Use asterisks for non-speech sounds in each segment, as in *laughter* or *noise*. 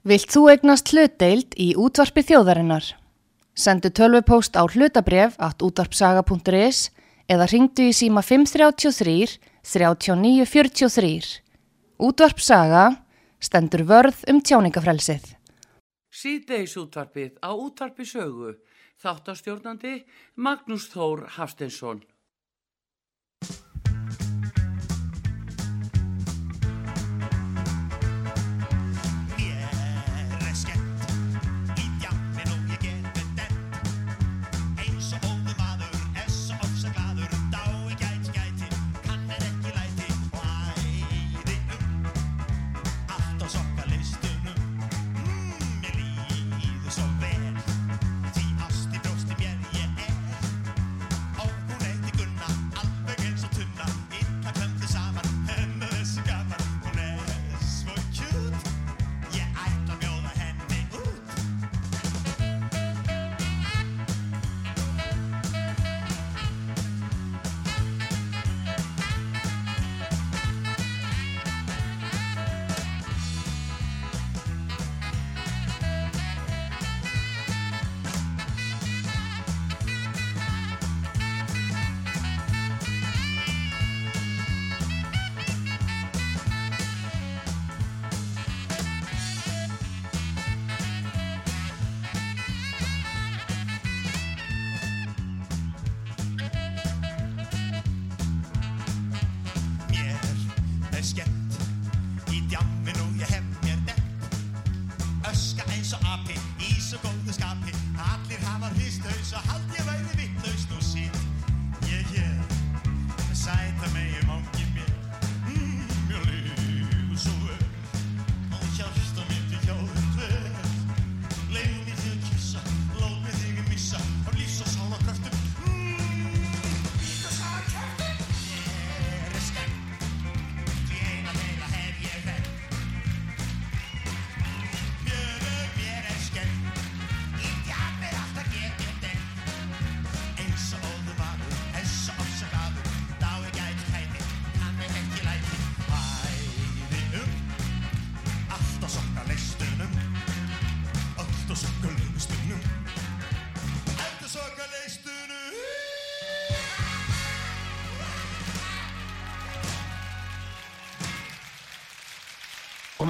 Vilt þú egnast hlutdeild í útvarpi þjóðarinnar? Sendu tölvupóst á hlutabref at útvarpsaga.is eða ringdu í síma 533 3943. Útvarpsaga stendur vörð um tjáningafrelsið. Síðdeis útvarpið á útvarpi sögu. Þáttastjórnandi Magnús Þór Hafstensson.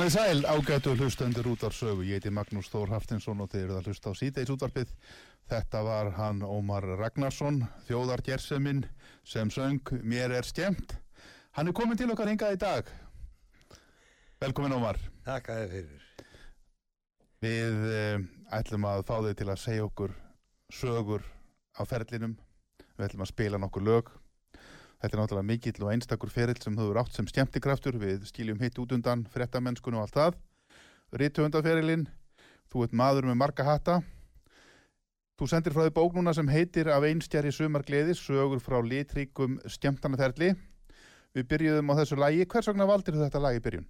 Komið sæl ágætu hlustendur út af sögu. Ég heiti Magnús Þór Haftinsson og þeir eru að hlusta á síðdeis útvarpið. Þetta var hann Ómar Ragnarsson, þjóðargerseminn sem söng Mér er skemmt. Hann er komin til okkar hingað í dag. Velkomin Ómar. Takk að þið fyrir. Við eh, ætlum að fá þig til að segja okkur sögur á ferlinum. Við ætlum að spila nokkur lög. Þetta er náttúrulega mikill og einstakur ferill sem eru átt sem skemmtikraftur. Við skiljum hitt út undan frettamennskunu og allt það. Rittuhundaferillin, þú ert maður með marga hatta. Þú sendir frá því bóknuna sem heitir Af einstjari sumar gleðis, sögur frá litríkum skemmtanaferli. Við byrjuðum á þessu lagi. Hvers vegna valdir þú þetta lagi í byrjun?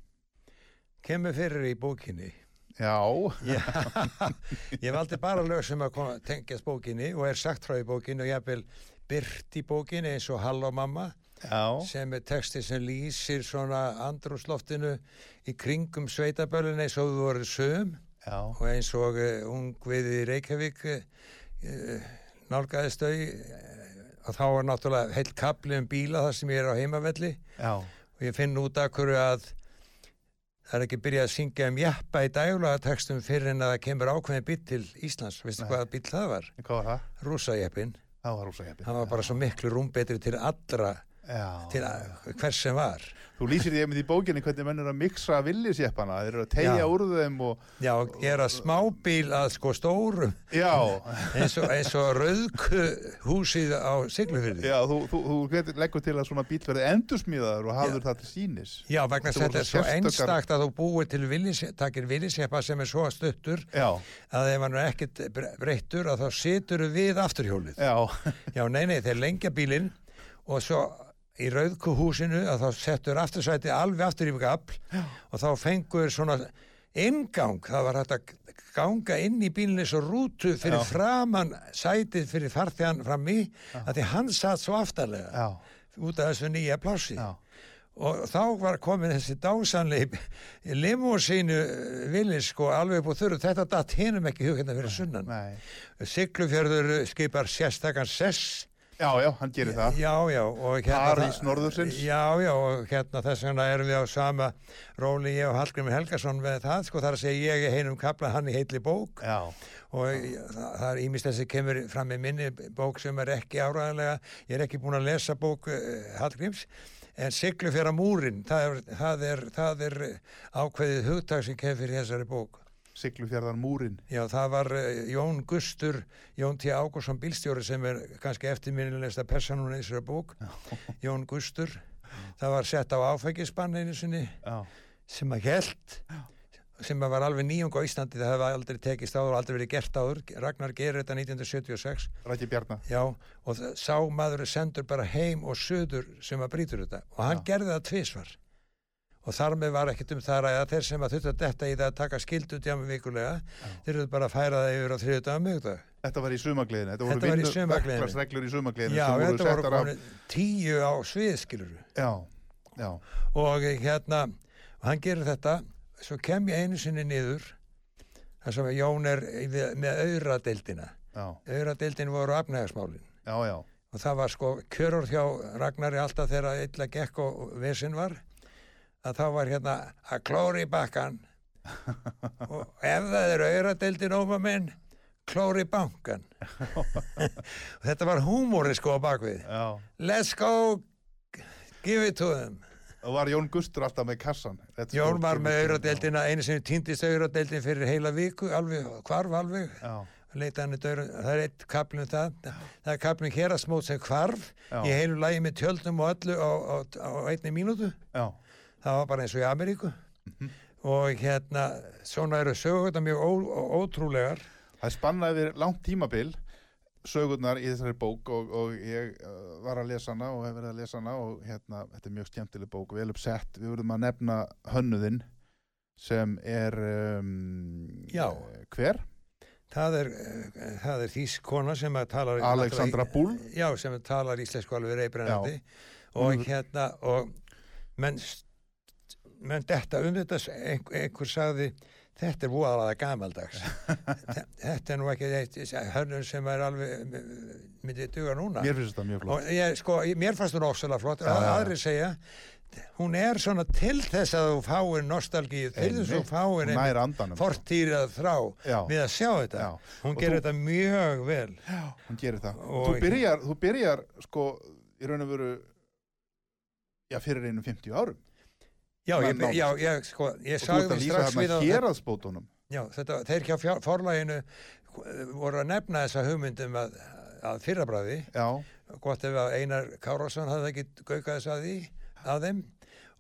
Kemur fyrir í bókinni. Já. Já. *laughs* ég valdi bara lög sem að koma, tengjast bókinni og er sagt frá í bókinni og ég vil byrt í bókinni eins og Halló mamma Já. sem er texti sem lýsir svona andrúsloftinu í kringum sveitaböllin eins og þú voru sögum Já. og eins og uh, ungviði Reykjavík uh, nálgæðist þau uh, og þá var náttúrulega heilt kapli um bíla þar sem ég er á heimavelli Já. og ég finn út af hverju að það er ekki byrjað að syngja um jæppa í dægulega textum fyrir en að það kemur ákveðin bíl til Íslands veistu hvaða bíl það var? Hvað var það? Rússajæppin Það var rosa heppið. hann var bara svo miklu rúmbetri til allra. Til að, hvers sem var Þú lýsir því einmitt í bókinni hvernig menn eru að miksa villisjeppana. Þeir eru að tegja Já. úr þeim og... já, gera smábíl að sko stórum Já. eins og, eins og rauðku húsið á Siglufyrði Já, þú, þú, þú leggur til að svona bíl verði endursmíðaður og hafður það til sínis. Já, vegna Þetta er svo sérstakar- einstakt að þú búið til villis, takir villisjeppa sem er svo stuttur Já, að ef hann er bre- breyttur að þá situr við afturhjólið. já, Já, nei, nei, þeir lengja bílinn og svo í rauðkuhúsinu að þá settur aftursæti alveg aftur í gafl og þá fengur svona ingang, það var hægt að ganga inn í bílinni svo rútu fyrir Já. framann sætið fyrir farþegan fram í að því hann satt svo aftarlega já, út af þessu nýja plássi já. og þá var komin þessi dásanleip limúsínu villi sko alveg á þurru. Þetta datt hinum ekki hug hérna fyrir sunnan. Siglufjörður skipar sérstakann sess Já, já, hann gerir það. Já, já, og hérna norðursins. Já, já, og hérna þess vegna erum við á sama róli ég og Hallgrimur Helgason með það, sko, þar að segja ég heinum kapla, hann í heitli bók Já, og það, það er ímist þessi kemur fram með minni bók sem er ekki áræðanlega, ég er ekki búin að lesa bók uh, Hallgrims, en Siglufjara múrin, það er, það er, það er ákveðið hugtak sem kemur fyrir þessari bók. Siglufjörðar múrin. Já, það var uh, Jón Gustur, Jón T. Ágúrsson bílstjóri sem er kannski eftirminnilegsta personun í þessari bók, *laughs* Jón Gustur. Það var sett á áfengisbann einu sinni Já, sem að held, sem að var alveg nýjung á Íslandi, það hefði aldrei tekist áður og aldrei verið gert áður. Ragnar gerir þetta 1976, Rækki Bjarnar. já, og það, sá maður sendur bara heim og söður sem að brýtur þetta. Og hann gerði það tvisvar. Og þar með var ekkert um það að þeir sem að þurftu að detta í það að taka skildu djámi vikulega, þeir eru bara að færa það yfir á þriðudag að mögdag. Þetta var í sumagliðinu. Þetta voru í vinnu- í sumagliðinu Já, þetta voru af. tíu á svið, skilur Já, já, Og hérna, hann gerir þetta, svo kem ég einu sinni niður, þar sem Jón er í- með auðradeildina. já, Auðradeildin voru afnæðasmálin. já, já. Og það var sko kjörur hjá Ragnari alltaf þegar illa gekk og vesinn var, að þá var hérna að klóri bakkan *laughs* og ef það er auðradeildin óma minn, klóri bankan. og *laughs* þetta var húmóri sko á bakvið. já. Let's go, give it to them. Og var Jón Gustur alltaf með kassan. Let's Jón var með auðradeildina, einu sem týndist auðradeildin fyrir heila viku, alveg, hvarf alveg, Já, leita hann í döru, það er eitt kaplum það, það er kaplum hérasmót sem hvarf Já. í heilu lægi með tjöldum og öllu á, á, á einni mínútu, já, það var bara eins og í Ameríku. Og hérna, svona eru sögurnar mjög ó, ó, ótrúlegar, það spannaði yfir langt tímabil sögurnar í þessari bók og, og ég uh, var að lesa hana og hef verið að lesa hana og hérna, þetta er mjög skemmtileg bók, vel uppsett. Við verðum að nefna hönnuðinn sem er um, eh, hver? það er, eh, það er þýsk kona sem talar Alexandra Bull. Já, sem talar íslensku alveg reybrennandi og Hún- hérna og menn, menn þetta um þetta einhver, einhver sagði þetta er voðalega gamaldags. *laughs* Þe- þetta er nú ekki hönnun sem er alveg myndi duga núna. Mér finnst þetta mjög flott. Og ég, sko, mér fannst hún ósala flott. Já, já, já. aðri segja hún er svona til þess að þú fáir nostalgíu til þess að þú fáir sko. fortýrað þrá Já. við að sjá þetta. Já. hún Og gerir þú- þetta mjög vel. Hún gerir það. Og- þú byrjar, þú byrjar sko í raun og veru já, fyrir einum 50 árum já, ég, já, ég, sko, ég sagði að strax við þarna á héraðsbótunum? Já, þetta, þeir hjá fjár- forlaginu voru að nefna þessa hugmyndum að, að fyrrabræði já, gott ef að Einar Kárásson hafði ekki gaukað þess að því að þeim.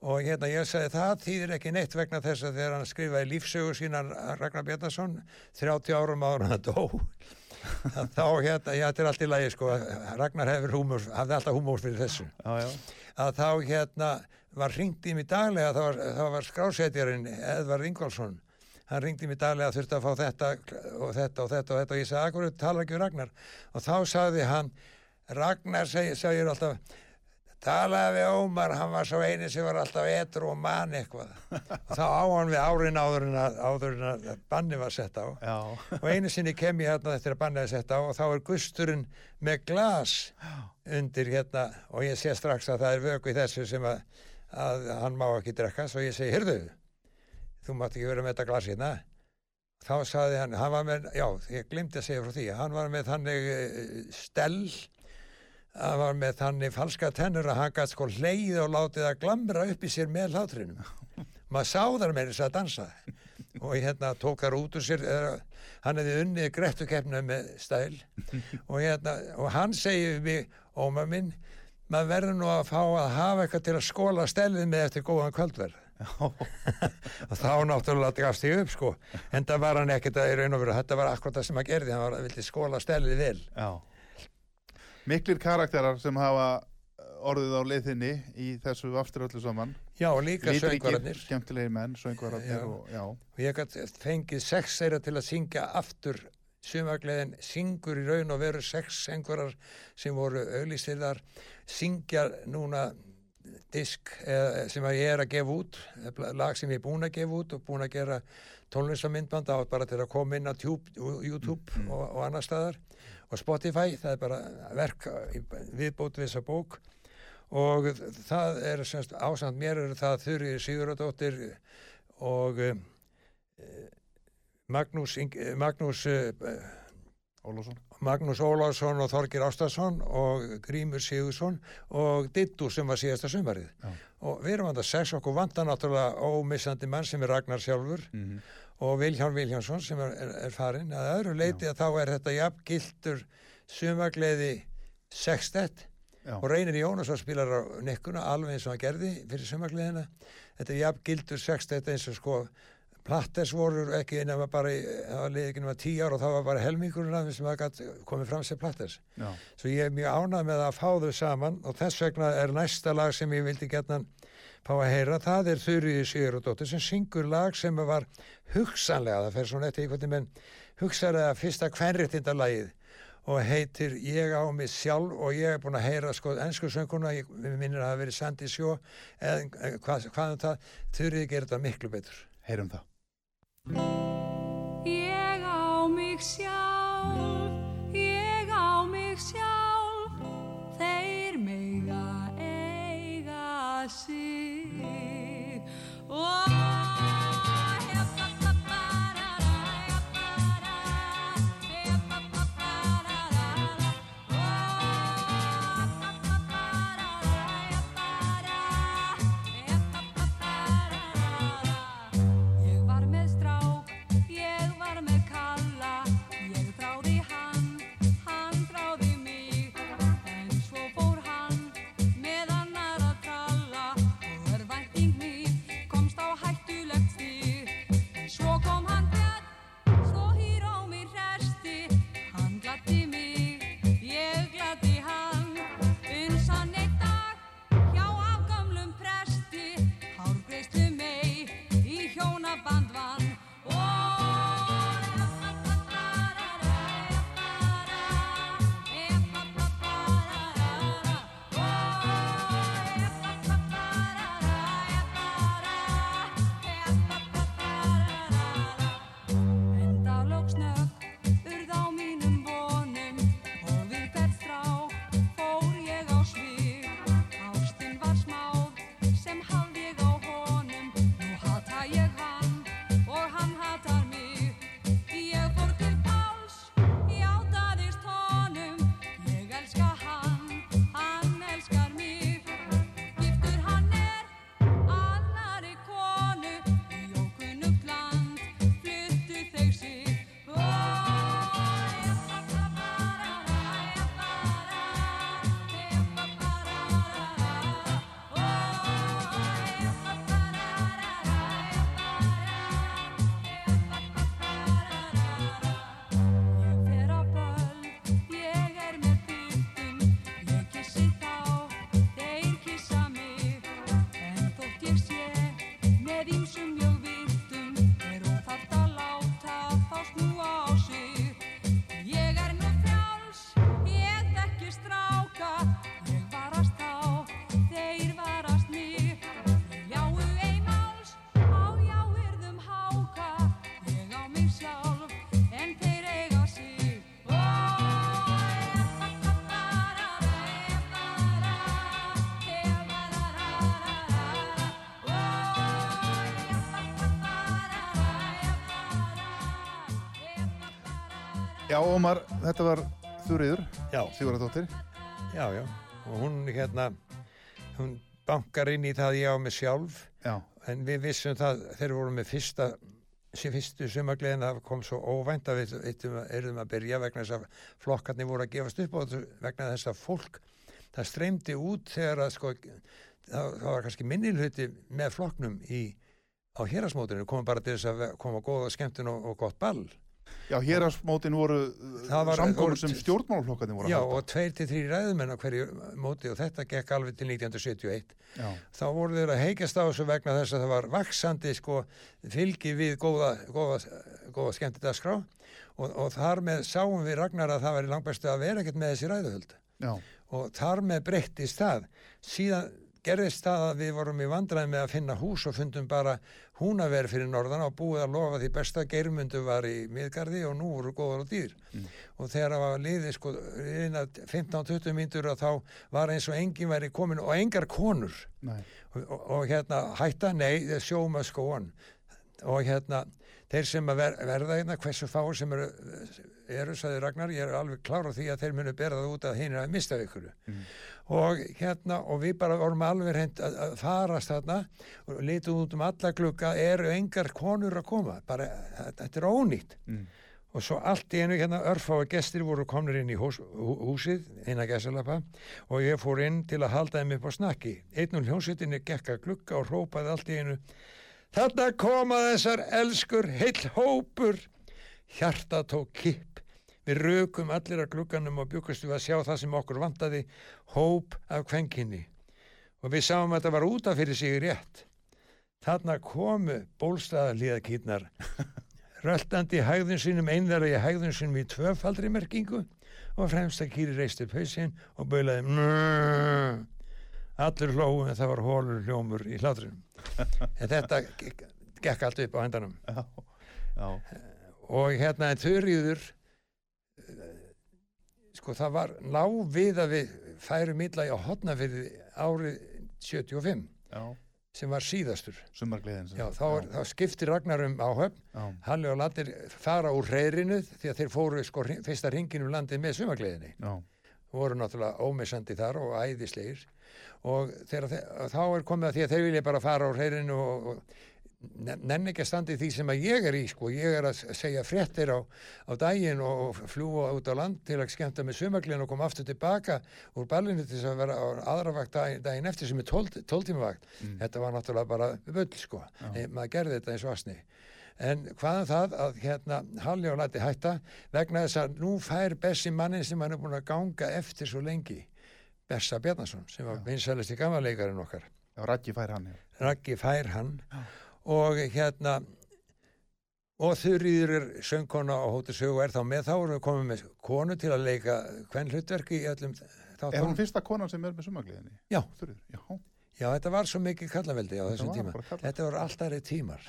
Og hérna ég sagði það þýðir ekki neitt vegna þess að þegar hann skrifaði lífsögur sínan Ragnar Bjarnason 30 árum en hann dó. Að þá hérna, já þetta er allt í lagi sko, Ragnar hefur húmor, hafði alltaf húmor fyrir þessu. Já, já, að þá hérna var ringt í mig daglega, það var, það var skrásetjarinn Edvar Ingvaldsson hann ringdi mér daglega þurfti að fá þetta og þetta og þetta og þetta og ég sagði, akkur talar ekki við Ragnar? Og þá sagði hann Ragnar segir, segir alltaf talaði við Ómar, hann var svo eini sem var alltaf etru og man eitthvað. Og þá á hann við árin áður en að, áður en að banni var sett á. Já, og einu sinni kem ég hérna eftir að bannið sett á og þá er gusturinn með glas undir hérna og ég sé strax að það er vöku í þessu sem að, að hann má ekki drekka svo ég segi, heyrðu þú mátt ekki vera með þetta glas hérna. Þá saði hann, hann var með já, ég glimti að segja frá því, hann var með þannig uh, stell hann var með þannig falska tennur að hann gætt sko leið og látið að glamra upp í sér með hlátrinum. *laughs* Maður sá þar með þess að dansa. Og hérna tók þar út úr sér uh, hann hefði unnið grettukefna með stæl. *laughs* Og, hérna, og hann segir við mig, óma minn maður verður nú að fá að hafa eitthvað til að skóla stælið með eftir góðan kvöldverð. *laughs* Og þá náttúrulega gafst ég upp sko. En það var hann ekkert að í raun og veru þetta var akkurat það sem hann gerði, hann var að vildi skóla stælið vel. Já. Miklir karakterar sem hafa orðið á leiðinni í þessu aftur öllu saman. Já og líka söngvararnir. skemmtilegi menn, söngvararnir og og ég fengið sex þeirra til að syngja aftur sumargleðin syngur í raun og veru sex söngvarar sem voru auðlýstir þar. Syngja núna disk eða, sem að ég er að gefa út eh, lag sem ég er búin að gefa út og búin að gera tónlistamindband á bara til að koma inn á tube, YouTube Mm. og, og annar staðar. Og Spotify, það er bara verk viðbót við þessa bók. Og það er semst ásand mér eru það Þurri Sigurðardóttir og uh, Magnús, eh, Magnús uh, Ólásson Magnús Ólarsson og Þorgir Ástason og Grímur Sigursson og Dittu sem var síðasta sumarið. Já. og við erum að sex okkur vanta náttúrulega ómissandi mann sem er Ragnar sjálfur mm og Vilhjálm Vilhjálmsson sem er, er, er farin að öðru leiti að þá er þetta jafn gildur sumargleði sextett Já. og Reynir Jónasson spilar á nekkuna alveg eins og hann gerði fyrir sumargleðina. Þetta er jafn gildur sextett eins og sko Platters voru ekki nema bara í- það var liðið ekki nema tíu ár og það var bara helmingurinn af þeim sem það gat komið fram sem Platters. Svo ég er mjög ánað með að fá þau saman og þess vegna er næsta lag sem ég vildi gætna fá að heyra, það er Þurriði Sigurðardóttir sem syngur lag sem var hugsanlega, það fer svona eftir einhvern veginn hugsanlega fyrsta kvenréttinda lagið og heitir Ég á mig sjálf og ég er búin að heyra sko ennsku sönguna, ég minnir að það hafi verið Sandi Sjó eða hvað, hvað um það Þurriði gerir þetta miklu betur. Heyrum það Ég á mig sjálf, Já, Ómar, þetta var Þurriður, Sigurðardóttir. Já, já. Og hún hérna hún bankar inn í það ég á mig sjálf. Já, en við vissum það þegar við vorum með fyrsta sem fyrstu sumargleðin það kom svo óvænt að við erum að byrja vegna þess að flokkarnir voru að gefast upp og vegna þess að fólk það streymdi út þegar að sko það, það var kannski minnilhuti með flokknum í á hérasmótinu komum bara til þess að koma góða skemmtun og, og gott ball já hérasmótin voru Það var- samkomur voru- sem stjórnmálaflokkarnir voru að Já, halda. og tveir til þrý ræðumenn á hverju móti og þetta gekk alveg til 1971 Já, þá voru þeir að heikjast á þessu vegna þess að það var vaksandi sko fylgi við góða, góða, góða skemmtidaskrá og, og þar með sáum við Ragnar að það væri langbæstu að vera ekkert með þessi ræðuhöld. Já, og þar með breyttist það. Síðan gerðist það að við vorum í vandræði með að finna hús og fundum bara húnaverð fyrir norðan og búið að lofa því besta geirmundu var í miðgarði og nú voru góðar og dýr. Og þegar það var liðið sko liðina 15-20 mínútur og þá var eins og enginn væri komin og engar konur. Og, og, og hérna hætta, nei, must go on og hérna þeir sem að ver, verða hérna, hversu fáir sem eru, eru sagði Ragnar, ég er alveg klára því að þeir munu bera það út að hinn er að mista ykkur og hérna og við bara vorum alveg reynd að, að farast þarna og litum út um alla glugga eru engar konur að koma? Bara, þetta er ónýtt. Mm. og svo allt í einu hérna örfáa gestir voru komnir inn í hús, hú, húsið inn að gesalapa og ég fór inn til að halda þeim upp á snakki. Einn og hljómsveitinni gekk að glugga og hrópaði allt í einu þarna koma þessar elskur heill hópur. Hjarta tók kipp við rökum allir að glugganum og bjúkast við að sjá það sem okkur vantaði hóp af kvenkinni og við sáum að þetta var útaf fyrir sig rétt þarna komu bólstaðalíðakýtnar *laughs* röltandi hægðun sínum einðara í hægðun sínum í tvöfaldri merkingu og fremsta kýri reisti upp hausinn og baulaði mmm. Allir hlóu en það var hólur hljómur í hlátrinum. *laughs* en þetta gekk allt upp á hendanum. Já. Já. Og hérna en þurriður, sko það var ná við að við færum illa í á hotnafyrði árið 75 Já. sem var síðastur. Sagt. þá, er, þá skipti Ragnar um áhöfn Já. Halli og Lattir fara úr reyðrinu því að þeir fóru sko fyrsta ringin um landið með sumargleðinni. Já. voru náttúrulega ómissandi þar og æðislegir og þegar, þe- þá er komið að því að þeir vilja bara fara á hreirinu og, og nen- nenni ekki að standa í því sem að ég er í sko, ég er að segja fréttir á, á daginn og, fljúa út á land til að skemmta með sumaglinn og koma aftur tilbaka úr ballinu til þess að vera á aðra vakt daginn, daginn eftir sem er 12, 12 tíma vakt þetta var náttúrulega bara bull sko, e, maður gerði þetta eins og asni. En hvaðan það að hérna Halli og Lati hætta vegna þess að nú fær Bessi mannin sem hann er búin að ganga eftir svo lengi Bessa Bjarnason sem var vinsælist í gamanleikarinn okkar. Já, Raggi fær hann. já. Raggi fær hann og hérna og Þurriður er söngkona á Hóttu Sögu og er þá með þá erum við komið með konu til að leika hvern hlutverki í öllum Er þáttum. hún fyrsta konan sem er með sumargleðinni? Já. Þurrið, já. Já, þetta var svo mikið kallaveldi á þessum tíma. Þetta voru alltaf tímar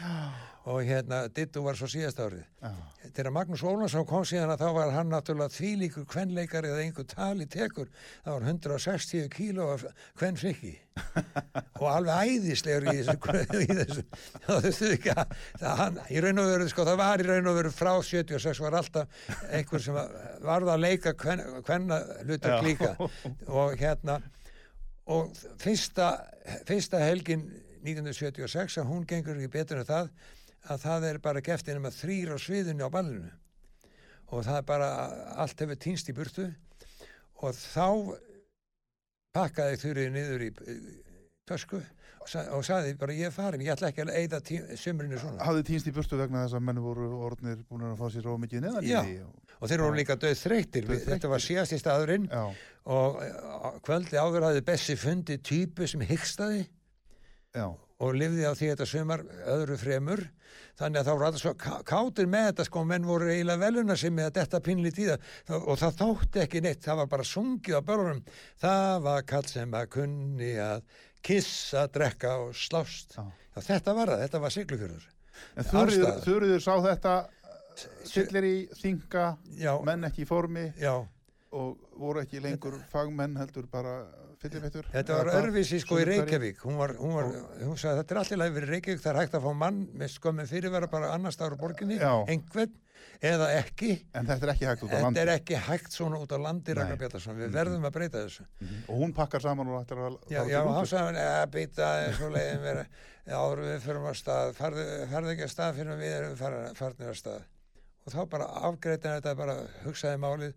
og hérna Dittu var svo síðast árið. Þegar Magnús Ólansson kom síðan að þá var hann náttúrulega þvílíkur kvenleikari eða einhver tali tekur. Það var 160 kíló af kvenn frikki *laughs* og alveg æðislegur í þessu. í þessu. Og þessu ekki að það, hann, í raun og veru, sko, það var í raun og veru frá 76 var alltaf einhver sem var- varð að leika kven, kvenna hlutur Já. líka *laughs* og hérna og fyrsta, fyrsta helgin 1976 að hún gengur ekki betur en það að það er bara geftin um að þrýr á sviðinu á ballinu og það er bara allt hefur týnst í burtu og þá pakkaði þurrið niður í tösku og, sa, og saði bara ég er farin, ég ætla ekki að eyða tí, sumrinu svona Hafði týnst í burtu vegna þess að menn voru orðnir búin að fá sér róð mikið neðan í Já. því. og- og þeir voru líka döð Dauðþreyttir. þetta var síðast í staðurinn. Já. og eh, kvöldi áður hafði Bessi fundið típu sem hyggstaði. Og lifði á því þetta sumar öðru fremur. Þannig að þá voru alltaf svo ká- kátir með þetta sko. Menn voru eiginlega veluna sem með að detta pinli tíða og það þótti ekki neitt. Það var bara sungið á börnum það var kall sem að kunni að kissa, drekka og slást. Já. Já, þetta var það, þetta var siglufjörður. Þurriður sá þetta fyllir í þinga, já, menn ekki í formi já, og voru ekki lengur fagmenn heldur bara fyllifettur. þetta var örfisi sko í Reykjavík hún, var, hún, var, hún sagði þetta er allir læg fyrir Reykjavík það er hægt að fá mann með skömmin fyrirvara bara annars staðar á borginni, einhvern eða ekki En þetta er ekki hægt út á Þetta landi. er ekki hægt svona út á landi, Ragnar. Bjartarsson. Við verðum að breyta þessu. Mhm. Og hún pakkar saman og ætlar að Já, já, hann sagði eða býta svo leiðin vera, áður við fyrir að stað, farðu, farðu ekki að stað fyrir við erum far- farnir að stað. Og þá bara afgreitin þetta, bara hugsaði málið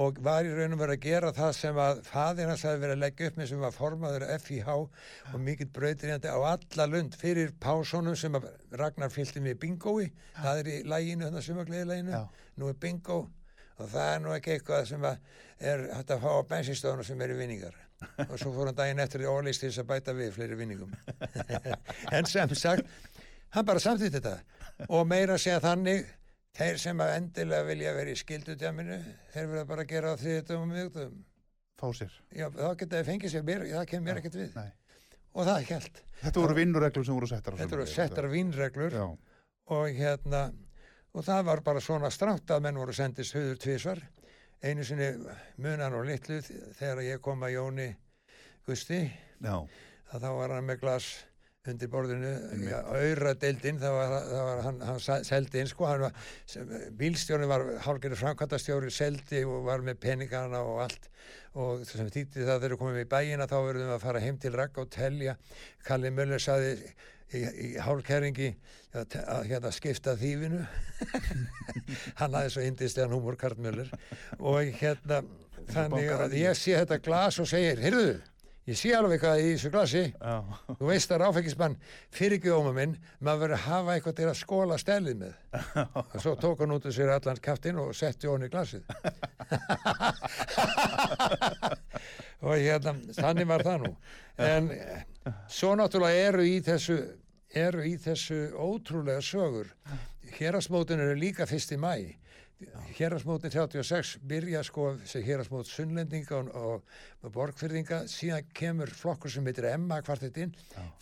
og var í raunum verið að gera það sem að fadir hans hefði verið að leggja upp með sem var formaður FIH og mikill brautirjandi á alla lund fyrir pásónum sem Ragnar fylgti með bingói, það er í læginu, þannig að sumagliðilæginu, Já. nú er bingo og það er nú ekki eitthvað sem er hægt að fá á bensinstöðunum sem eru vinningar. Og svo fór hann daginn eftir í orðlýst til þess að bæta við fleiri vinningum. *laughs* *laughs* En sem sagt hann bara samþýtt þetta. Og meira segja þannig þeir sem að endilega vilja vera í skildutjaminu þeir verða bara að gera þriðutum og miðutum Fá sér. já, þá geta þeir fengið sér mér, það kemur mér ekkert við Nei. og það held. Þetta voru vinnureglur sem voru settar Þetta sumarið, settar vínreglur Já, og hérna og það var bara svona strátt að menn voru sendist höður tvísvar einu sinni munan og litlu þegar ég kom að Jóni Gusti já, að þá var hann með glas undir borðinu, ja, auðra deildin, það var, það var hann, hann seldi inn sko, hann var, bílstjórni var hálfgerður framkvæmtastjóri, seldi og var með peningana og allt. Og sem þýtti það þegar við komum í bæina þá verðum við að fara heim til Ragg og telja. Kalli Möller saði í, í hálfkæringi að, að hérna skipta þýfinu. *laughs* Hann hafði svo indislegan húmor Karl Möller. Og hérna þannig að ég sé þetta glas og segir, heyrðu ég sé alveg hvað í þessu glasi já, *laughs* Þú veist að ráfækismann fyrir ekki óma minn, maður verður að hafa eitthvað til að skóla stelið með. *laughs* og svo tók hann út af sér allan kaftinn og setti honni í glasið. *laughs* og hérna, þannig var það nú. En eh, svo náttúrulega eru í þessu, eru í þessu ótrúlega sögur. Hérasmótin eru líka fyrst í mæ. Hérasmótin 36 byrja sko sem hérasmót sunnlendinga og, og, borgfyrðinga, síðan kemur flokkur sem heitir Emma kvartetinn,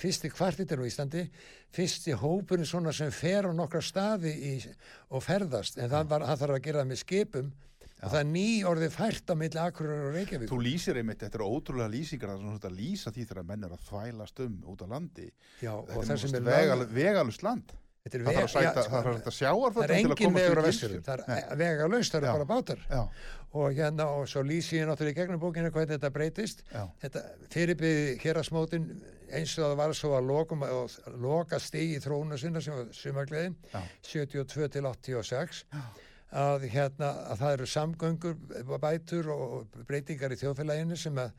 fyrsti kvartetinn á Íslandi, fyrsti hópurinn svona sem fer á nokkra staði í, og ferðast, en það, var, það þarf að gera með skipum. Og það er ný orðið fært á milli Akureyrar og Reykjavík. Þú lýsir einmitt, þetta eru ótrúlega lýsingar það er svona að lýsa því þegar menn er að þvælast um út á landi. Já, Þetta er vegalust land Er Það þarf að sko, það þarf að sæta það er engin á vesturinn, Gilsfjörð. það er vegalaust, það Já. eru bara bátar. Já, og hérna og svo lýsi ég náttúrulega í gegnum bókinu hvernig þetta breytist já, þetta fyrirbyði hérasmótin eins og það var svo að lokum og loka stig í þróuna sinna sem var sumargleðin Já. 72 til 86 að hérna að það eru samgöngur bætur og breytingar í þjóðfélaginu sem að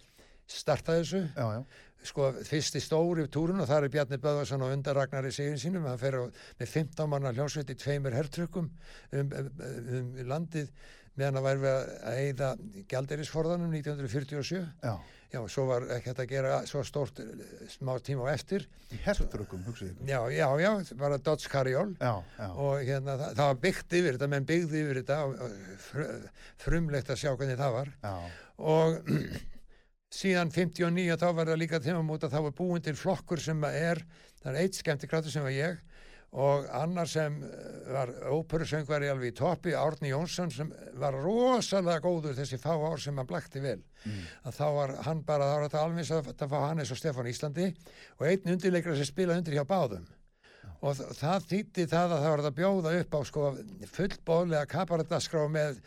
starta þessu já, já. Sko fyrst í stóri túrun og það er Bjarni Böðvarsson og undan Ragnari Sigin sínum hann fer á, með 15 manna hljómsveit í tveimur hertrykkum um, um, um landið meðan að væri við að eyða gjalderisforðanum 1947 já. já, svo var ekki hægt að gera svo stórt eh, smá tíma á eftir. Í hertrökkum, hugsið ykkur. já, já, já, bara Dodge Carriol. Og hérna það, það var byggt yfir þetta menn byggði yfir þetta og, og fr, frumlegt að sjá hvernig það var. Já, og *clears throat* síðan 59 þá var það líka tímamót að þá var búin til flokkur sem að er, það er eitt skemmti kraftur sem var ég og annar sem eh, var óperusöngvari alveg í toppi, Árni Jónsson sem var rosalega góður þessi fá ár sem hann blakti vel. Að þá var hann bara, þá var þetta alveg að, að fá hann eins og Stefán Íslandi og einn undirleikra sem spilaði undir hjá báðum. Og þ- það þýtti það að það var að bjóða upp á sko fullbóðlega kabarettaskrá með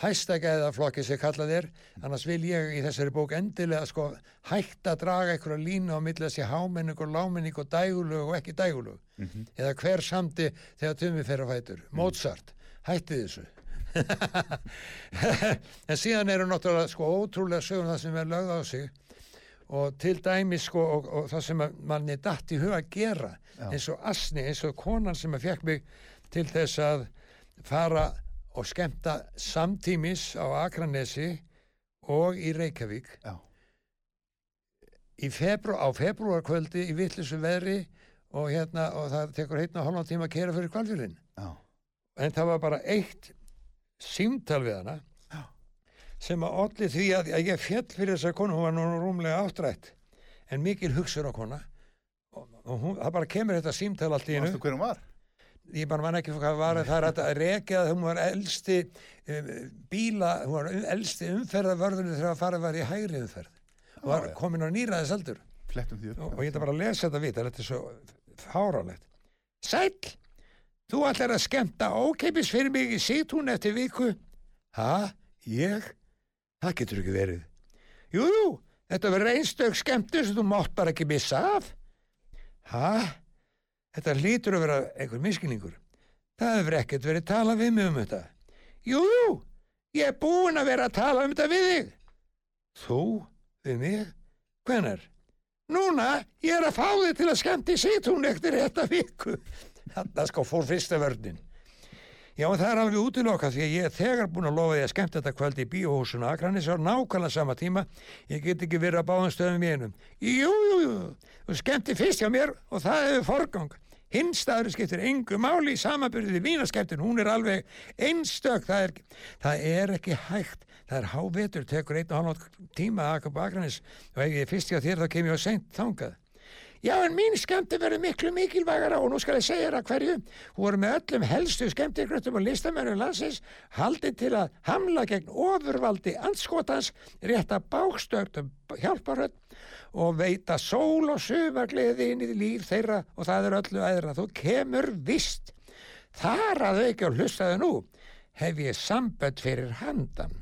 hæstagæðaflokki sem kallað er. Annars vil ég í þessari bók endilega sko hægt að draga einhverja línu á milli þessi hámenning og lámenning og dægulög og ekki dægulög eða hver samdi þegar tumi fer á fætur? Mozart, hætti þessu. *laughs* En síðan eru náttúrulega sko ótrúlega sögum það sem er lögð á sig og til dæmis sko og, og það sem að manni datt í huga að gera eins og Asni, eins og konan sem að fekk mig til þess að fara og skemmta samtímis á Akranesi og í Reykjavík. Í febru, á februarkvöldi í vittlisu veðri og hérna og það tekur heitna hálfan tíma að kera fyrir kvalfjörðin já, en það var bara eitt símtal við hana Já. sem að olli því að, að ég fjall fyrir þessa konu, hún var nú rúmlega áttrætt en mikil hugsun á kona. Og, hún, það bara kemur þetta símtal allt í Manstu einu hver hún var? Ég bara man ekki hvað var það er að rekja að hún var elsti um, bíla, hún var um, elsti umferðavörðunni þegar að fara var í hægri umferð og var já. komin á nýraðis upp og, og ég ætla bara að lesa þetta vita, þetta er svo fáránlegt. Sæll, þú ætlar að skemmta ókeipis fyrir mig í sítún eftir viku? Ha, ég? Það getur ekki verið. Jú, jú, þetta verður einstök skemmtur sem þú mátt bara ekki missa af. Ha, þetta hlýtur að vera einhver miskilningur. Það hefur ekkert verið talað við mig um þetta. Jú, jú, ég er búin að vera að tala um þetta við þig. Þú, við mig? Hvenar? Núna, ég er að fá þig til að skemmti sítún eftir þetta viku. Þarna sko fór fyrsta vörnin. Já, en það er alveg útilokað því að ég er þegar búin að lofa því að skemmta þetta kvöld í bíóhúsinu Akranis á nákvæmlega sama tíma. Ég get ekki verið að báðum stöðum í einum. Jú, jú, jú, þú skemmti fyrst hjá mér og það hefur forgang. Hinn staður skiptir engu máli í samanbyrðið vínaskemmtin, hún er alveg einstök, það er, það er ekki hægt, það er hávetur, tekur einn og halvnátt tíma að Akranis og ef ég er fyrst hjá þér þá kem ég á seint þangað. Já, en mín skemmti verður miklu mikilvægara og nú skal ég segja þér að hverju. Voru með öllum helstu skemmtigröttum og listamennum landsins haldið til að hamla gegn ofurvaldi anskotans, rétta bákstögtum hjálparhöld og veita sól og sumargleði inn í líf þeirra og það er öllu æðra. Þú kemur vist. Þar að auki og hlustaðu nú hef ég sambönd fyrir handan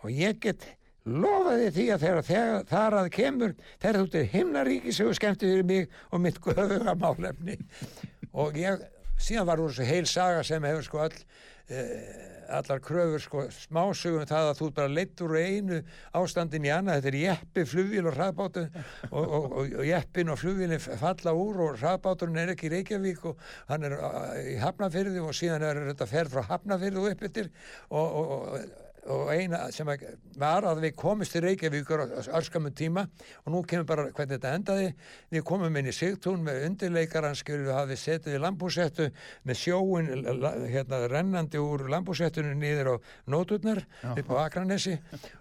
og ég get lofaði því að þegar, þegar þar að kemur þegar þú til himnaríki sem skemmti fyrir mig og mitt göfuga málefni. Og ég síðan var úr þessu heil saga sem hefur sko all eh, allar kröfur sko smásugum það að þú bara leitt úr einu ástandin í annað, þetta er jeppi, flugvíl og hraðbátu og, og, og, og jeppin og flugvílin falla úr og hraðbáturinn er ekki í Reykjavík og hann er uh, í Hafnafyrði og síðan er þetta ferð frá Hafnafyrði og upp yttir og, og, eina sem var að við komist til Reykjavíkur á örskamum tíma og nú kemur bara hvernig þetta endaði. Við komum inn í Sigtún með undirleikaran skilur við hafið setið í lambúsettu með sjóin hérna rennandi úr lambúsettunum niður á nóturnar upp á Akranesi.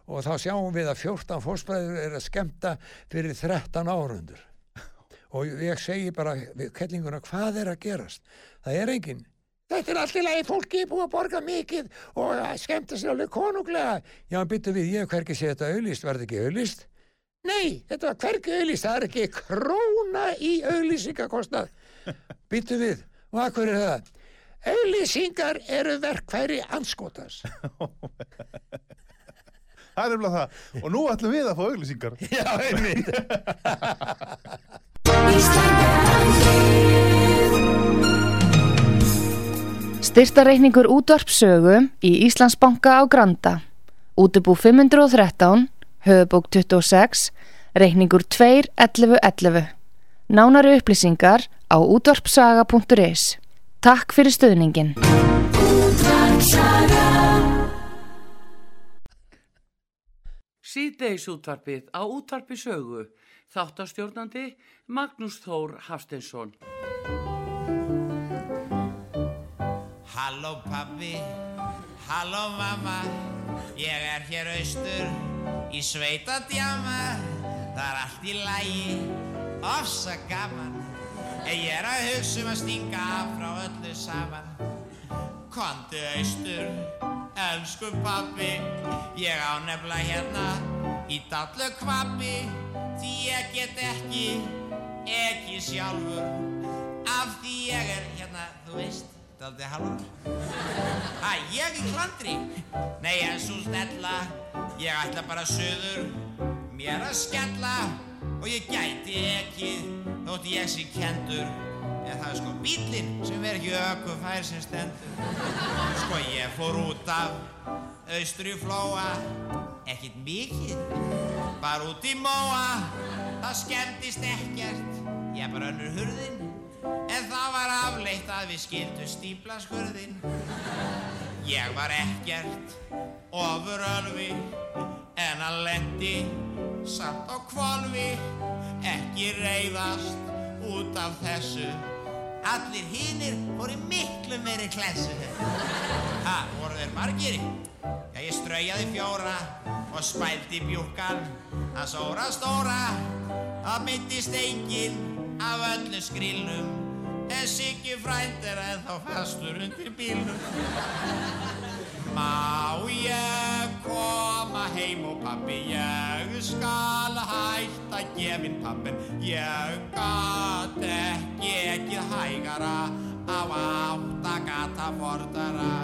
Og þá sjáum við að 14 fórsbræður er að skemta fyrir 13 árundur *laughs* og ég segi bara við kellinguna hvað er að gerast? Það er enginn Þetta er allt í lagi fólki búið að borga mikið og að skemmta sér alveg konunglega. Já, byttu við, ég hef hverki séð þetta auðlist, var þetta ekki auðlist? Nei, þetta var hverki auðlist, það er ekki króna í auðlýsingakostnað. *laughs* Byttu við, og að hverju er það? Auðlýsingar eru verkfæri anskotas. *laughs* Það er nefnilega það. Og nú ætlum við að fá auglýsingar. Já, einmitt. *laughs* Styrtareikningur útvarpsögu í Íslandsbanka á Granda. Útubú 513, höfubók 26, reikningur 2.11.11. Nánari upplýsingar á útvarpsaga.is. Takk fyrir stöðningin. Síðdeis útvarpið á útvarpi sögu. Þáttastjórnandi Magnús Þór Hafsteinsson. Halló pabbi, halló mamma, ég er hér austur í sveitadjama, það er allt í lægi, ofsa gaman, ég er að hugsa um að stinga af frá öllu saman. Kondu austur, elsku pabbi, ég á nefnilega hérna í dallu kvabbi, því ég get ekki, ekki sjálfur, af því ég er hérna, þú veist, daldi halvur. Hæ, ég í klandri? Nei, en svo snella, ég ætla bara söður, mér að skella og ég gæti ekki þótt ég sé kendur. En það er sko bílinn sem er ekki ökufær sem stendur. Sko ég fór út af austri flóa, ekkert mikið, bara út í móa. Það skemmtist ekkert, ég bara önnur hurðin. Það var afleitt að við skildu stípla skurðin. Ég var ekkert ofur ölvi en að lendi samt á kvolvi. Ekki reyðast út af þessu. Allir hinnir voru miklu meiri klessu. Ha, voru þeir margir? Já, ég straujaði fjóra og spældi bjúkan. Það sóra stóra, það myndist enginn af öllu skrýlnum en Siggi frænd er ennþá fastur undir bílnum. Má ég koma heim og pappi ég skal hætta gefin pappin. Ég gat ekki ekki hægara á áttagata fordara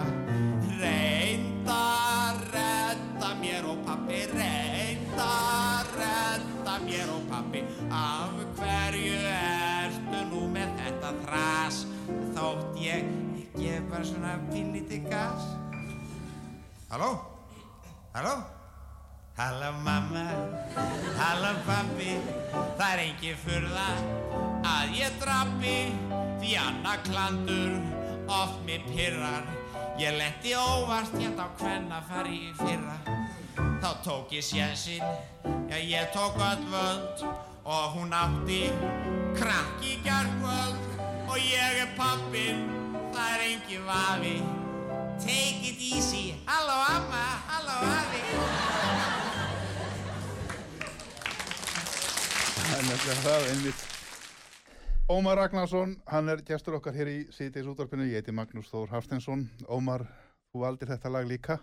reynda redda mér og pappi reynda redda mér og pappi af hverju nú þetta þras þótt ég ég gef bara svona pínlítið gas Halló? Halló? Halló mamma, halló pappi, það er engi furða að ég drappi því annað klandur oft mér pyrrar. Ég lendi óvart hérna á hvenna fari í fyrra. Þá tók ég sjensin, já ég tók öll völd og hún átti krakk í gerðvöld og ég er pappin, það er engi vafi. Take it easy, halló amma, halló afi. Það er nefnilega það einmitt. Ómar Ragnarsson, hann er gestur okkar hér í síðdeis útvarpinu, ég heiti Magnús Þór Hafstensson. Ómar, þú valdir þetta lag líka.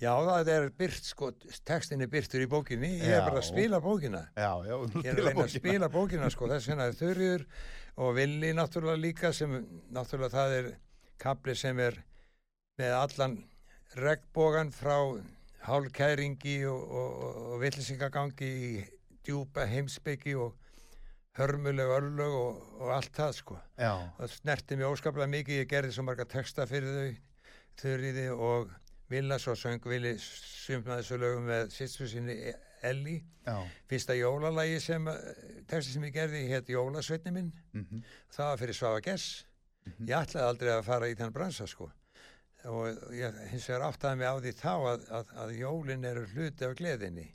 Já, það er byrt, sko, textin er byrtur í bókinni, ég er bara að spila bókina. Já, já, Ég er að reyna að spila bókina, sko, þess vegna er Þurriður og Villi náttúrulega líka sem, náttúrulega það er kapli sem er með allan regnbógan frá hálkæringi og, og, og, og villisingagangi í djúpa heimsbyggi og hörmuleg örlög og, og allt það, sko. Já, Það snerti mig óskaplega mikið, ég gerði svo marga texta fyrir þau, Þurriði og Villa, svo söng Vili sumnaði þessu lögum með sýstu sinni Elli. já, Fyrsta jólalagi sem, texti sem ég gerði, hétt Jólasveitni minn, mhm, það var fyrir Svafa Gess. Ég ætlaði aldrei að fara í þennan bransa, sko. Og ég hins vegar áttaði mig á því þá að, að, að jólin eru hluti af gleðinni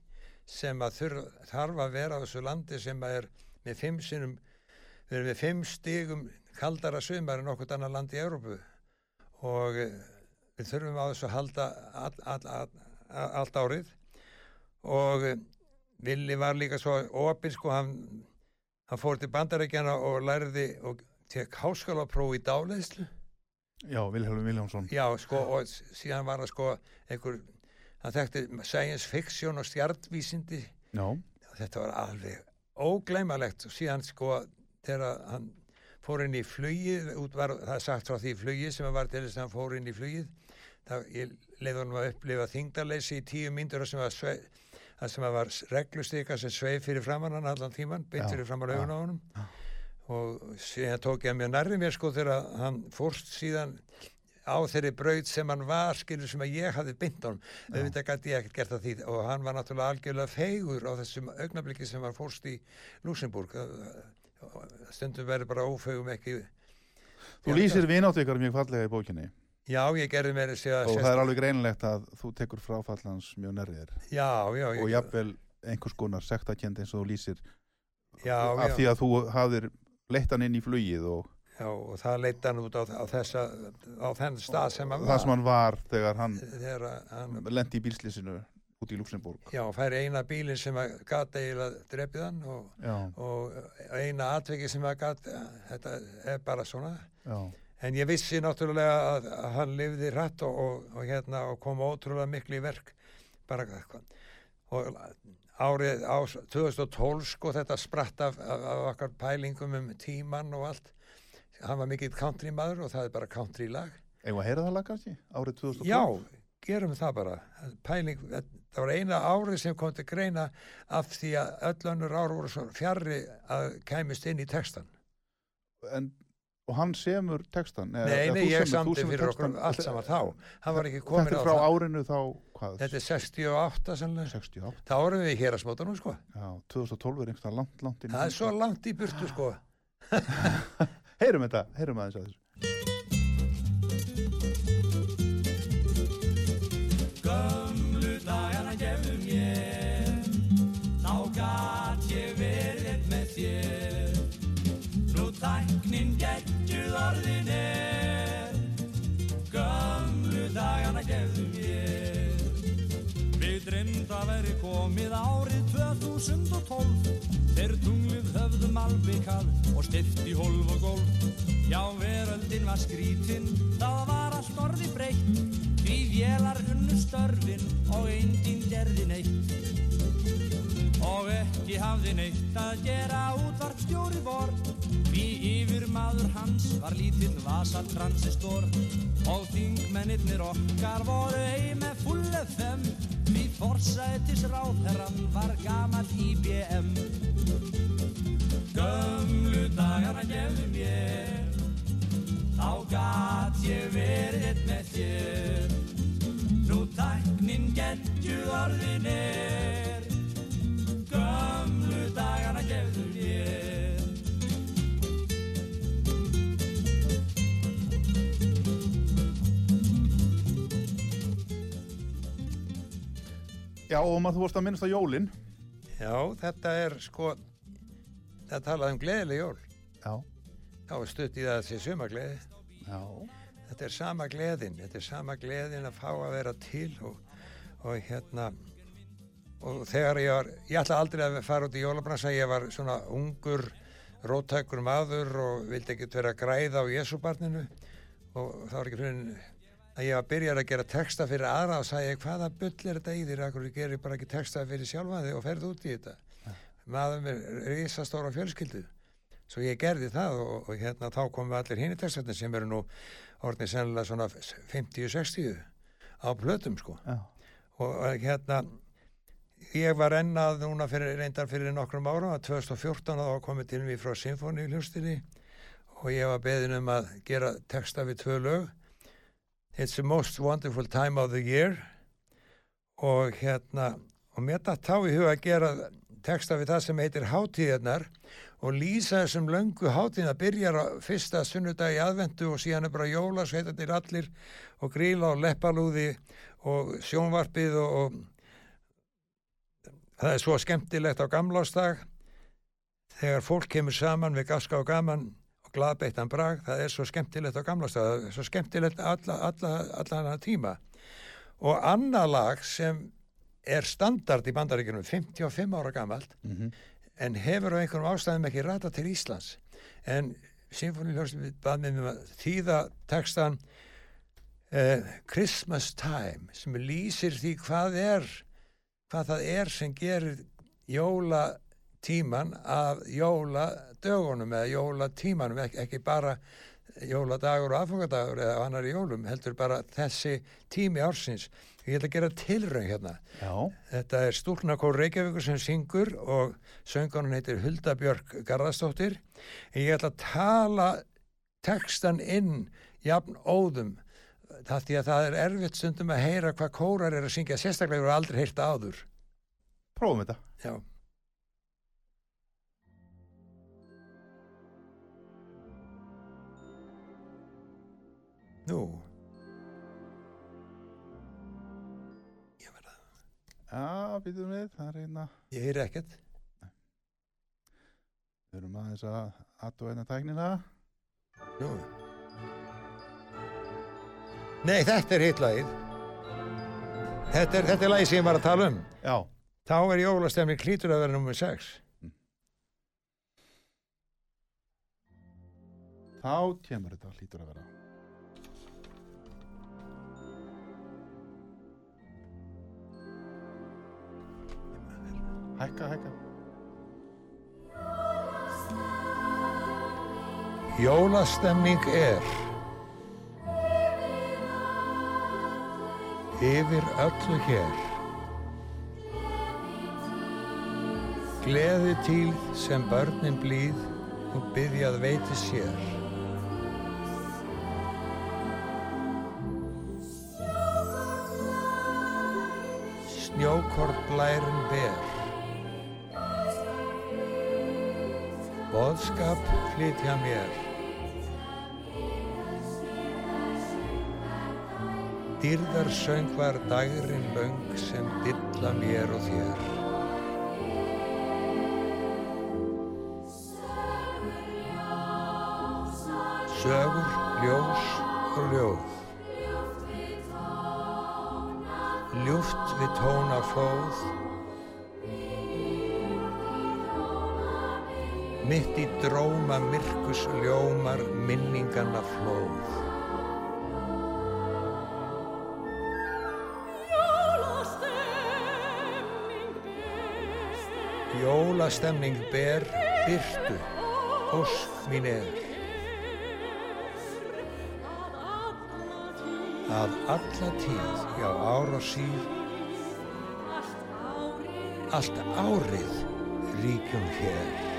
sem að þurf, þarf að vera á þessu landi sem að er með fimm sinnum, við erum með fimm stigum kaldara sumar en okkur annar land í Európu og eh, við þurfum á þessu að halda all, all, all, all, allt árið. Og eh, Villi var líka svo opinn sko, hann, hann fór til bandarækjana og lærði og tek háskólapróf í dáleiðslu. Já, Vilhelm Viljámsson. Já, sko, og síðan var það sko einhver, hann þekkti science fiction og stjartvísindi Já, þetta var alveg ógleymalegt og síðan sko þegar hann fór inn í flugið út var, það er sagt frá því flugið sem var til þess að hann fór inn í flugið það, ég leiði honum að upplifa þingdarleysi í tíu myndur sem var svei, það sem var reglustika sem sveif fyrir framann hann allan tíman, Já, fyrir framann já, augun á honum. og síðan tók ég mjög nærri mér sko þegar hann fórst síðan á þeirri braut sem hann var skilur sem að ég hafði bynd á hann auðvitað gæti ég ekkert gert að því og hann var náttúrulega algjörlega feigur á þessum augnabliki sem hann fórst í Luxemburg stundum verður bara ófeigum ekki þú Já, lýsir vinátt ykkur mjög fallega í bókinni já ég gerði mér að segja og það er alveg greinilegt að þú tekur fráfallans mjög nærrið þér. Já, já, og jafnvel einhvers konar sektakend eins og þú lýsir já, af já, því að þú hafðir leitt hann inn í flugið og já, og það leitt hann út á, á þessa á þenn stað sem hann það sem hann var þegar hann þegar hann lendi í bílslýsinu út í Luxemburg já, færi eina bílinn sem að gata eiginlega drepið hann og, og eina atveki sem að gata þetta er bara svona. Já, En ég vissi náttúrulega að, að hann lifði rætt og, og, og, hérna, og kom ótrúlega miklu í verk. Bara, og árið á 2012 sko þetta spratt af, af, af okkar pælingum um tíman og allt. Hann var mikill country maður og það er bara country lag. að heyra það lag kannski árið 2012 Já, gerum það bara. Pæling, það var eina árið sem kom til greina af því að öll önnur ár voru svo fjarrri að kæmist inn í textan. en, og hann semur textan eða- Nei, nei, þú ég semur- þú samdi semur fyrir okkur textann. allt saman þá. Hann var ekki komin þetta á er frá það. árinu þá hvað, Þetta er 68 sannlega. 68 Þá erum við í hérasmótanum sko. já, 2012 er einhverstað langt, langt í Það er svo langt í burtu sko. *laughs* heyrum þetta, heyrum aðeins að þessu Gömlu dagana gefðu mér Þá gat ég verið með þér Nú tæknin geggjuð orðin er. Gömlu dagana gefðu mér. Við dreymd að veri komið árið 2012 Þeir tunglið höfðum albikað og stift í hólf og gólf. Já, veröldin var skrítin, það var allt orði breytt. Því vélar unnu störfin og enginn gerði neitt Og ekki hafði neitt að gera útvarpstjóri vor. Því yfir maður hans var lítill vasa transistor Og þingmennirnir okkar voru heim með full FM Því forsætis ráðherran var gamall IBM Gömlu dagana gefðu mér Þá gat ég verið með þér. Nú tæknin geggjuð orðin já, og maður þú vorst að minnast á jólin Já, þetta er sko, það talaði um gleðileg jól. já, er stutt í það að sé sumagleði. já, Þetta er sama gleðin, þetta er sama gleðin að fá að vera til og, og hérna, og þegar ég var, ég ætla aldrei að fara út í jólabransa, ég var svona ungur róttækur maður og vildi ekkert vera að græða á Jésúbarninu og það var ekki fyrir að ég var byrjar að gera texta fyrir aðra og sagði ég hvaða bull er þetta í þér? Akkur gerir bara ekki texta fyrir sjálfa þig og ferð út í þetta? Maður með risastóra fjölskyldu. Svo ég gerði það og, og hérna þá komum við allir hinn í textarnir sem eru nú orðin sennilega svona 50-60 á plötum sko. Já. og og hérna ég var ennað núna fyrir, reyndar fyrir nokkrum árum að 2014 þá komið til mig frá Sinfoni hljóstinni og ég var beðin um að gera texta við tvö lög It's the most wonderful time of the year. Og hérna og mér datt þá í huga að gera texta við það sem heitir hátíðarnar og lýsa þessum löngu hátíðina. Byrjar á fyrsta sunnudagi aðvendu og síðan er bara jóla sveitandir allir og gríla og leppalúði og sjónvarpið og, og það er svo skemmtilegt á gamlástag þegar fólk kemur saman við gaska og gaman glaðbeittan brag, það er svo skemmtilegt á gamlástag, það er svo skemmtilegt alla, alla, alla hana tíma og annað lag sem er standard í bandaríkjunum 55 ára gamalt Mhm. en hefur á einhverjum ástæðum ekki rata til Íslands en Sinfonihljóðsum bað með mér að þýða textan uh, Christmas Time sem lýsir því hvað er hvað það er sem gerir jólatíman af jóladögunum eða jólatímanum, ekki, ekki bara jóladagur og aðfangadagur eða annar í jólum, heldur bara þessi tími ársins. Ég ætla að gera tilraun hérna. Já. Þetta er Stúlnakór Reykjavíkur sem syngur og söngunum heitir Hulda Björk Garðarsdóttir. En ég ætla að tala textan inn jafn óðum það því að það er erfitt stundum að heyra hvað kórar er að syngja sérstaklega hefur aldrei heyrt það áður. Prófum þetta. Já. Nú. Ég verða, Já, býtum við, það er eina. ég heyri ekkert. Við erum aðeins að aðtóa einna tæknina. Nú. Nei, þetta er hitlagið. Þetta er, er lagið sem ég var að tala um. Já. Þá er jólastemning klítur að vera nummer 6. Þá kemur þetta, hlýtur að vera. Hækka, hækka. Jólastemning er yfir öllu hér. Gleði til sem börnin blíð og byggjað veiti sér. Snjókort blærin ber Boðskap flytja mér. Dýrðar söngvar dagrin löng sem dilla mér og þér. Sögur, ljós og ljóð. Ljúft við tóna flóð Mitt í dróma myrkus ljómar minninganna flóð. Jólastemning ber byrtu, ósk mín er. Að alla tíð, já ár og síð, allt árið ríkjum hér.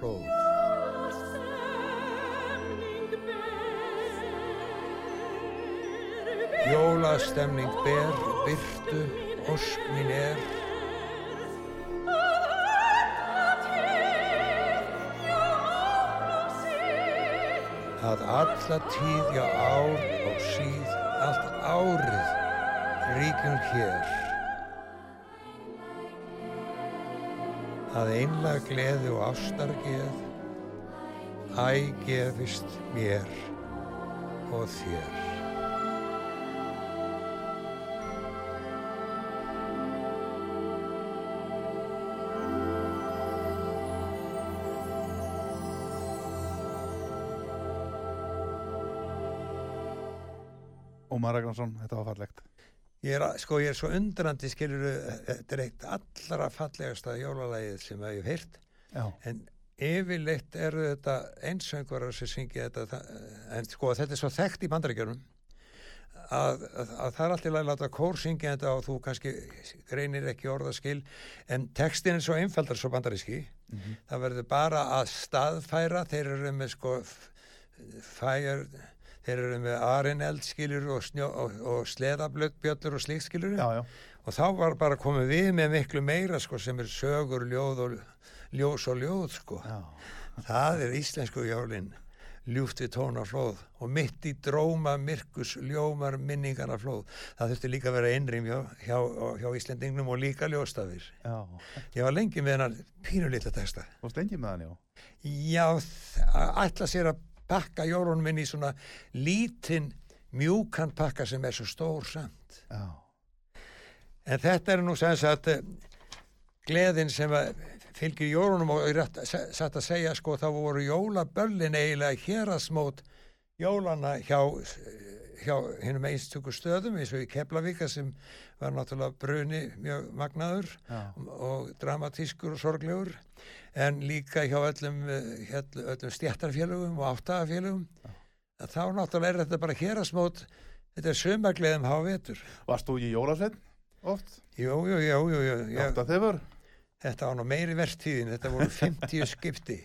Flóð. Jólastemning ber, byrtu, ósk mín er. Að alla tíð, já ár og síð, allt árið ríkjum hér. Að einlega gleði og ástargeð, æ gefist mér og þér. Ómar Ragnarsson, þetta var fallegt Ég er, að- sko, ég er svo undrandi, skilur, þetta er eitt allra fallegasta jólalægið sem að ég hef Já, en yfirleitt eru þetta einsöngvarar sem syngja þetta, en sko, þetta er svo þekkt í bandaríkjörnum að, að, að það er alltaf að láta kór syngja þetta og þú kannski greinir ekki orðaskil, en textin er svo einfaldar svo bandaríski, það verður bara að staðfæra, þeir eru með sko fire, þeir eru með arineld skilur og, og, og sleðablöggbjöllur og slíkt já, og þá var bara komið við með miklu meira sko sem er sögur, ljóð og ljós og ljóð sko. Það er íslensku jólin ljúft við tóna flóð og mitt í dróma myrkus ljómar minningarna flóð. Það þurfti líka að vera einrým hjá, hjá, hjá Íslendingnum og líka ljóstafir já. ég var lengi með hennar pínulítla texta. Og stengi með hann, já? Já, ætla sér að pakka jólunum inn í svona lítinn mjúkan pakka sem er svo stór samt. Já, En þetta er nú sem sagt eh, gleðin sem að fylgir jólunum og er satt að segja sko þá voru jólaböllin eiginlega hérasmót jólana hjá, hjá hinnum einstöku stöðum eins og í Keflavíka sem var náttúrulega bruni mjög magnaður já, og dramatískur og sorglegur en líka hjá öllum, eh, öllum stjættarfélögum og áttagafélögum þá náttúrulega er þetta bara hérasmót þetta er sömagleðum há vetur. Varst þú í jólasveinn oft? Jú, jú, jú, jú, jú. Að þetta var nú meiri vertíðin, þetta voru 50 skipti.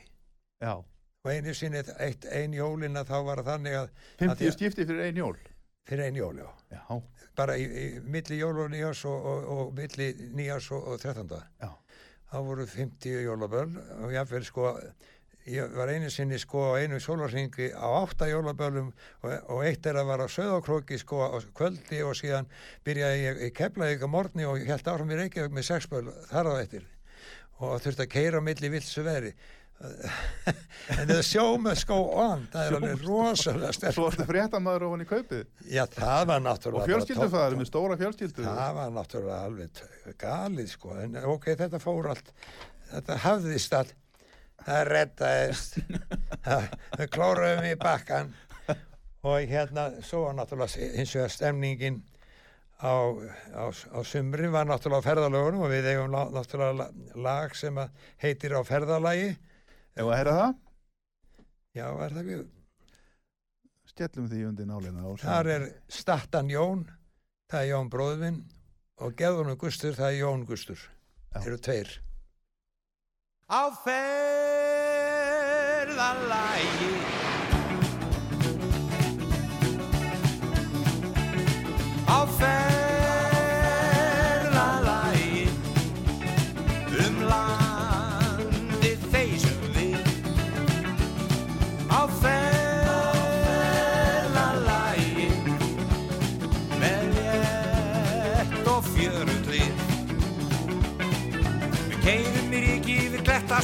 Já og einu sinni eitt, ein jólina þá var þannig að 50 því að- skipti fyrir ein jól? Fyrir ein jól, já, Já, bara í, í milli jól og nýjás og, og, og milli nýjás og, og 13. já, þá voru 50 jólaböll og jáfnvel sko ég var einu sinni sko á einu sólarringi á átta jólaböllum og, og eitt er að var á söðakróki sko á kvöldi og síðan byrjaði ég í Keflavík á morgni og ég held áfram í Reykjavík með sex böll þar á eftir. Og þurfti að keira milli vilsu veri en the show must go on það er alveg rosalega sterk Svo ertu fréttamaður ofan í kaupið? Já það var Og náttúrulega bara fjölskyldufæður með stóra fjölskyldu? Það var náttúrulega alveg galið sko. En ok, þetta fór allt þetta hafðist allt. Það reddaðist Það- *laughs* klóruðum í bakkan og hérna svo var náttúrulega hins vegar stemningin á, á, á sumri var náttúrulega á ferðalögunum og við eigum náttúrulega la- lag sem að heitir á ferðalagi Ef að heyra það, já, er það við skellum því undir nálina og þar er Stattan Jón það er Jón bróðminn og Geðunum Gustur, það er Jón Gustur. Já. eru tveir. Á ferðalagi. Á ferðalagi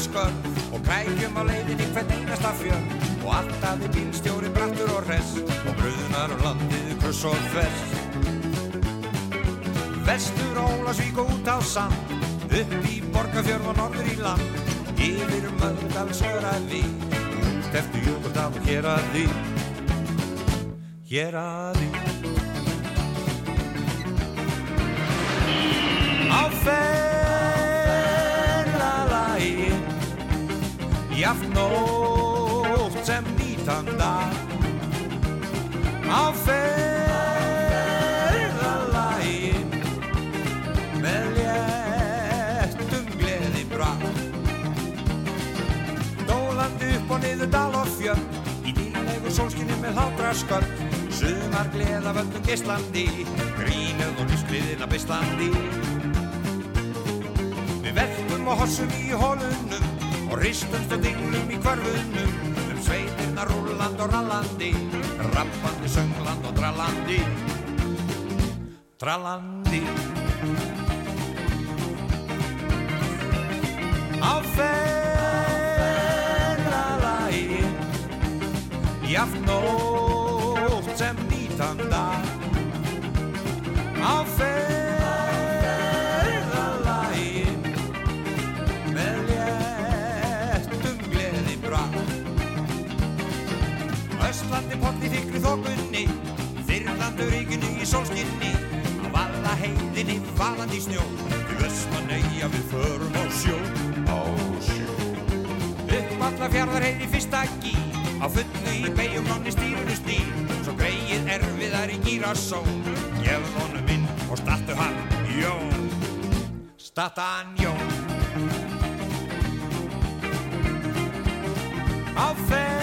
klettaskörn og krækjum á leiðinni hvern einasta fjörn og alltaf er bílstjóri brattur og hress og bröðunar um landið kruss og þvers. Vestur Ólasvík og út á sand, upp í Borgafjörð og norður í land, yfir Möldalsöraði, út eftir Jökuldal og hér að því, hér að því. jafnótt sem nýtan dag. Á ferðalægin með léttum gleði bra Dólandi upp og niður dal og fjönd í dýrlegu sólskinni með hátra skörn. Sumar gleða völdum gistlandi grínuð og lífsgliðina bistandi Við veltum og hossum í holunum Og ristumst og dinglum í hverfunum Um sveitirna rúland og rallandi Rappandi, söngland og drallandi. Drallandi. Á ferðalagi Jaft nótt sem nýtan dag. Á ferðalagi þykri þokunni Þyrlandu ríkinu í sólskinni. Á valla heiðinni falandi í snjó Til Vestmanneia við förum á sjó. Á sjó. Upp alla fjarðar heiði fyrsta gí Á fullu í beigjum nonni stýrunu stýr Svo greið erfiðar í gírasó Gefð honum inn og startu hann Jón. Starta hann Jón. Á ferðalagi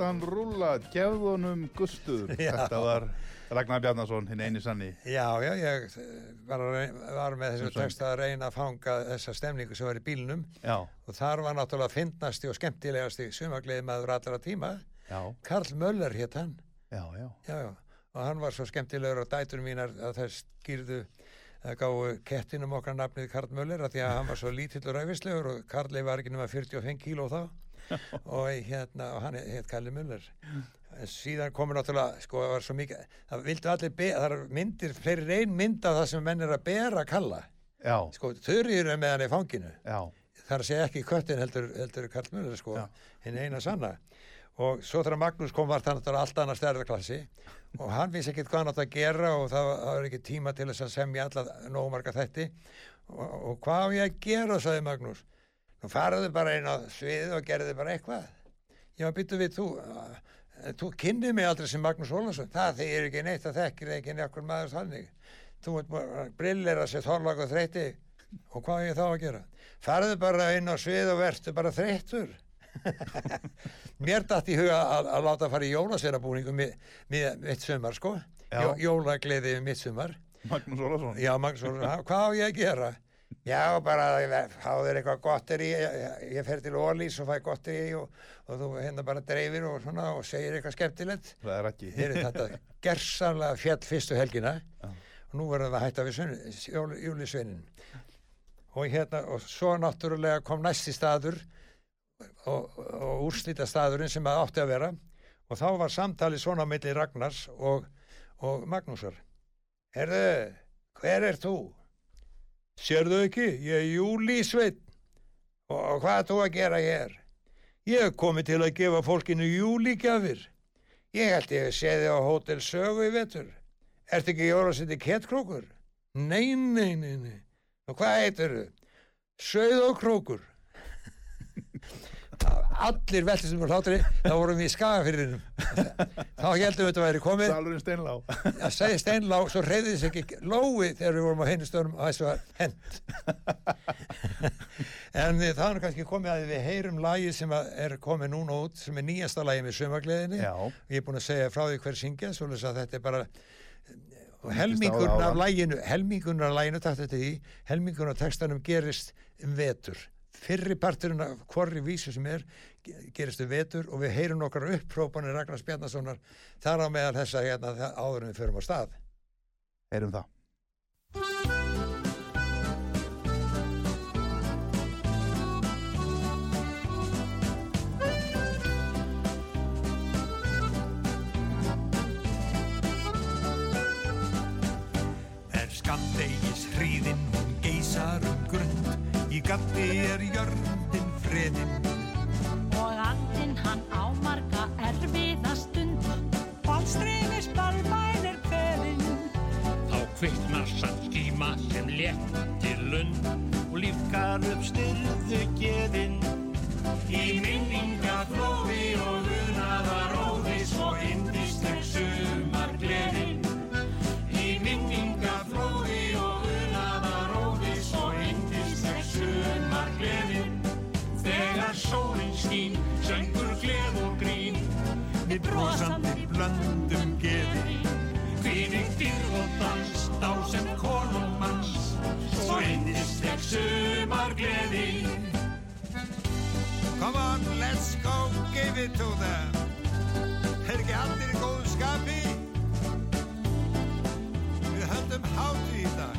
Láttan rúlla, gefðunum gustur. *laughs* Já. Þetta var Ragnar Bjarnason, hinn eini sanni. Já, já, ég eh, var, var með þessu text að reyna að fanga þessa stemningu sem var í bílnum. Já, og þar var náttúrulega fyndnasti og skemmtilegasti sumagliði maður allra tíma. Já, Karl Möller hétt hann. Já, já. Já, já. og hann var svo skemmtilegur og dætur mínar að þess skýrðu að gáu kettinum okkar nafnið Karl Möller að því að hann var svo lítill og ræfislegur og Karli var ekki nema 45 kíló þá *laughs* og, hérna, og hann hétt Karli Möller En síðan komur náttúrulega sko það var svo mikið, það vildu allir það er myndir, fleiri ein mynd af það sem menn er að bera Kalla. Já, sko þurriður er með hann í fanginu. Já, að segja ekki köttin heldur, heldur Karl Möller sko, hinn eina sanna. Og svo þegar Magnús kom var það náttúrulega allt annað stærðarklassi og hann vissi ekkert hvað hann átt að gera og það, var- ekki tíma til þess að semja alla nógu marga þætti. Og, og hvað á ég að gera, sagði Magnús nú faraðu bara inn á sviðið og gerðu bara eitthvað. Já, byttu við þú eh, þú kynnið mig aldrei sem Magnús Ólason það þið er ekki neitt að þekkir ekki neitt maður þannig. Þú ert bara brillera sér þorlag og þreyti og hvað á ég þá að gera? Faraðu bara inn á svið og vertu bara þreyttur. *laughs* Mér datt í huga að, að láta fara í jólasverabúningu mi, mi, mitt sumar sko. Jó, jólagleði mitt sumar Magnús Ólason já, Magnús, Ólason, hvað á ég að gera já, bara þér eitthvað gotteri ég, ég fer til Ólís og fæ gotteri og, og þú hérna bara dreifir og svona og segir eitthvað skemmtilegt. Það er ekki. Heyrðu, þetta gersamlega fjall fyrstu helgina. Já. og nú verðum við að hætta við júlisveinin. Og hérna og svo náttúrulega kom næsti staður og, og úrslita staðurinn sem það átti að vera. Og þá var samtali svona á milli Ragnars og, og Magnúsar. Herðu, hver er þú? Sérðu ekki? Ég er Júlísveit og, hvað þú að gera hér? Ég hef komið til að gefa fólkinu júlígjafir Ég held ég sé þig á Hótel Sögu í vetur. Ertu ekki jólasindi kettkrókur? Nei, nei, nei, nei. Og hvað heitir þau? Söð og krókur. Allir veltist um hlátri, þá vorum við í skagafyririnum. Þá heldum við þetta væri komið, Salurinn Steinlá. Að segja steinlá, svo reyði þess ekki lói þegar við vorum á henni stöðum og þessu var hent. en eh, það er kannski komið að við heyrum lagi sem að er komið núna út, sem er nýjasta lagi með sömagleðinni Já, ég er búin að segja frá því hver syngja svoleiðis að þetta er bara helmingurinn það af læginu helmingurinn af læginu takt þetta því helmingurinn af textanum gerist um vetur fyrri parturinn af hvorri vísu sem er ge- gerist um vetur og við heyrum okkar upprópanir Ragnars Bjarnasonar þar á meðal þessa hérna þa- áður en við förum á stað. Heyrum það skatti er jörndin friðin og andin hann ámarga erfiðastund og streymi spalmænir peðin Þá kvittnar sann skíma sem léttir lund og lífkar upp styrðu geðin. Í minninga glófi og unaðar óvis og indis Come on, let's go, give it to them. Er ekki allir í góðu skapi? Við höldum hátu í dag.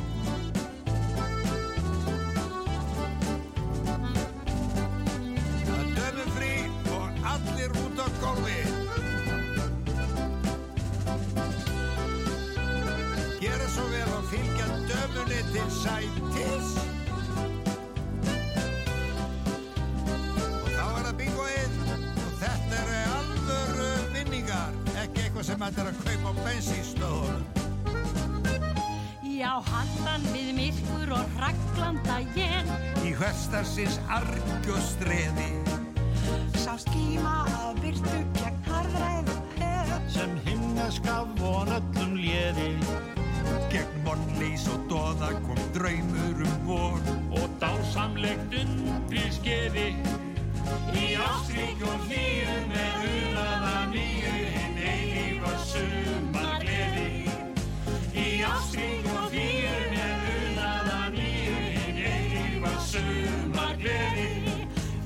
Það dömum frí og allir út á gólfi. Gera svo vel og fylgja dömunni til sætis. Hættir að kaupa á bensinstöðunum. Já, handan við myrkur og raglanda ég Í hverstarsins argjöstreði, Sá skíma af byrtu gegn harðræðum hef sem himnaskaf von öllum léði. Gegn vonleys og doða kom draumur um vor. og dásamlegt undri skeiði í ástrík og hlýju með unaða nýju sumar gleði í ástrík og hlýju með unaða nýju hinn eilífa sumar gleði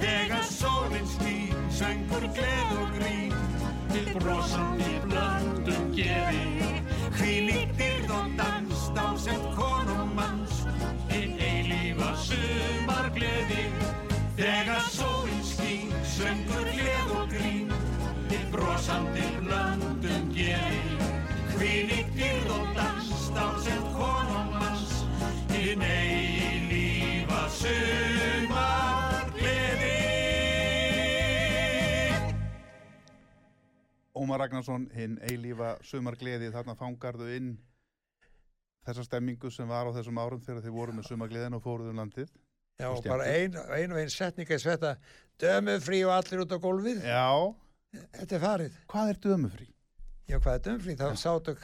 þegar sólinn skín söngur gleð og grín. Til brosandi Ómar Ragnarsson, hinn eilífa sumargleði, þarna fangarðu inn þessa stemmingu sem var á þessum árum þegar þið voru með sumargleðin og fóruðu um landið. Já, bara ein, ein og ein setning er svetta dömu frí og allir út á gólfið. Já, Þetta er farið. hvað er dömufrí? Já, hvað er dömfrí? Þá sátu